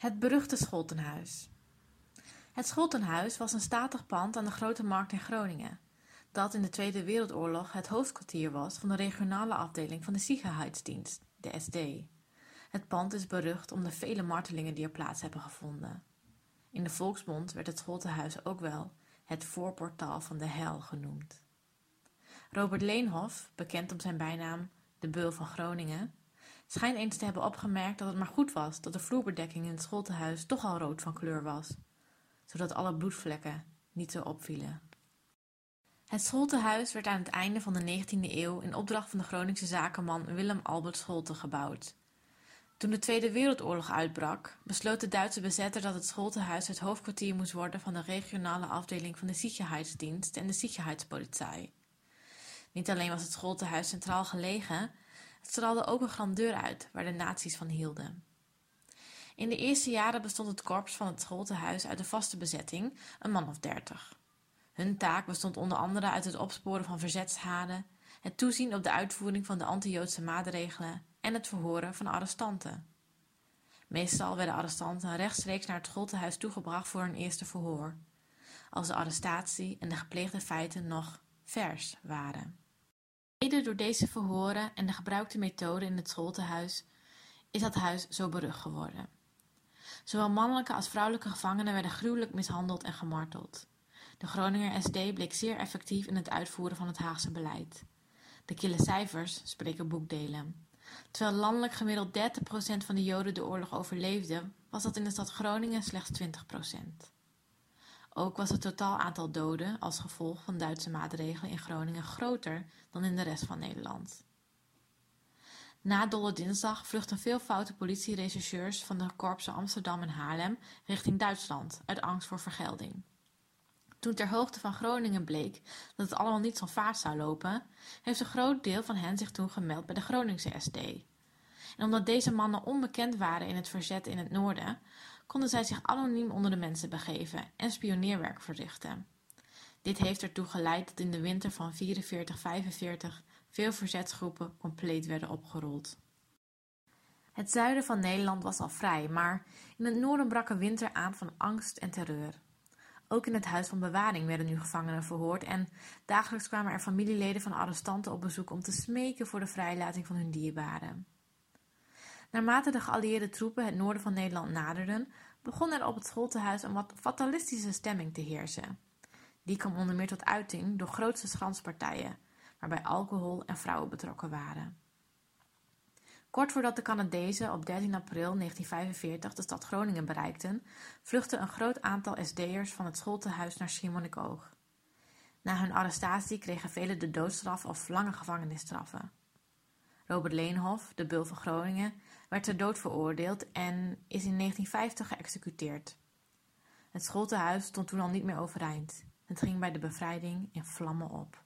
Het beruchte Scholtenhuis. Het Scholtenhuis was een statig pand aan de Grote Markt in Groningen, dat in de Tweede Wereldoorlog het hoofdkwartier was van de regionale afdeling van de Sicherheidsdienst, de SD. Het pand is berucht om de vele martelingen die er plaats hebben gevonden. In de volksmond werd het Scholtenhuis ook wel het voorportaal van de hel genoemd. Robert Leenhof, bekend om zijn bijnaam de Beul van Groningen, schijnt eens te hebben opgemerkt dat het maar goed was dat de vloerbedekking in het schooltehuis toch al rood van kleur was, zodat alle bloedvlekken niet zo opvielen. Het schooltehuis werd aan het einde van de 19e eeuw in opdracht van de Groningse zakenman Willem Albert Scholte gebouwd. Toen de Tweede Wereldoorlog uitbrak, besloot de Duitse bezetter dat het schooltehuis het hoofdkwartier moest worden van de regionale afdeling van de Sicherheidsdienst en de Sicherheidspolizei. Niet alleen was het schooltehuis centraal gelegen, het straalde ook een grandeur uit waar de nazi's van hielden. In de eerste jaren bestond het korps van het schooltehuis uit de vaste bezetting, een man of dertig. Hun taak bestond onder andere uit het opsporen van verzetshaden, het toezien op de uitvoering van de anti-Joodse maatregelen en het verhoren van arrestanten. Meestal werden arrestanten rechtstreeks naar het schooltehuis toegebracht voor een eerste verhoor, als de arrestatie en de gepleegde feiten nog vers waren. Mede door deze verhoren en de gebruikte methode in het schooltehuis is dat huis zo berucht geworden. Zowel mannelijke als vrouwelijke gevangenen werden gruwelijk mishandeld en gemarteld. De Groninger SD bleek zeer effectief in het uitvoeren van het Haagse beleid. De kille cijfers spreken boekdelen. Terwijl landelijk gemiddeld 30% van de Joden de oorlog overleefde, was dat in de stad Groningen slechts 20%. Ook was het totaal aantal doden als gevolg van Duitse maatregelen in Groningen groter dan in de rest van Nederland. Na Dolle Dinsdag vluchtten veel foute politierechercheurs van de korpsen Amsterdam en Haarlem richting Duitsland uit angst voor vergelding. Toen ter hoogte van Groningen bleek dat het allemaal niet zo vaart zou lopen, heeft een groot deel van hen zich toen gemeld bij de Groningse SD. En omdat deze mannen onbekend waren in het verzet in het noorden, konden zij zich anoniem onder de mensen begeven en spioneerwerk verrichten. Dit heeft ertoe geleid dat in de winter van 44-45 veel verzetsgroepen compleet werden opgerold. Het zuiden van Nederland was al vrij, maar in het noorden brak een winter aan van angst en terreur. Ook in het huis van bewaring werden nu gevangenen verhoord en dagelijks kwamen er familieleden van arrestanten op bezoek om te smeken voor de vrijlating van hun dierbaren. Naarmate de geallieerde troepen het noorden van Nederland naderden, begon er op het schooltehuis een wat fatalistische stemming te heersen. Die kwam onder meer tot uiting door grootste schranspartijen, waarbij alcohol en vrouwen betrokken waren. Kort voordat de Canadezen op 13 april 1945 de stad Groningen bereikten, vluchtte een groot aantal SD'ers van het schooltehuis naar Schiermonnikoog. Na hun arrestatie kregen velen de doodstraf of lange gevangenisstraffen. Robert Leenhof, de Bul van Groningen, werd ter dood veroordeeld en is in 1950 geëxecuteerd. Het schooltehuis stond toen al niet meer overeind. Het ging bij de bevrijding in vlammen op.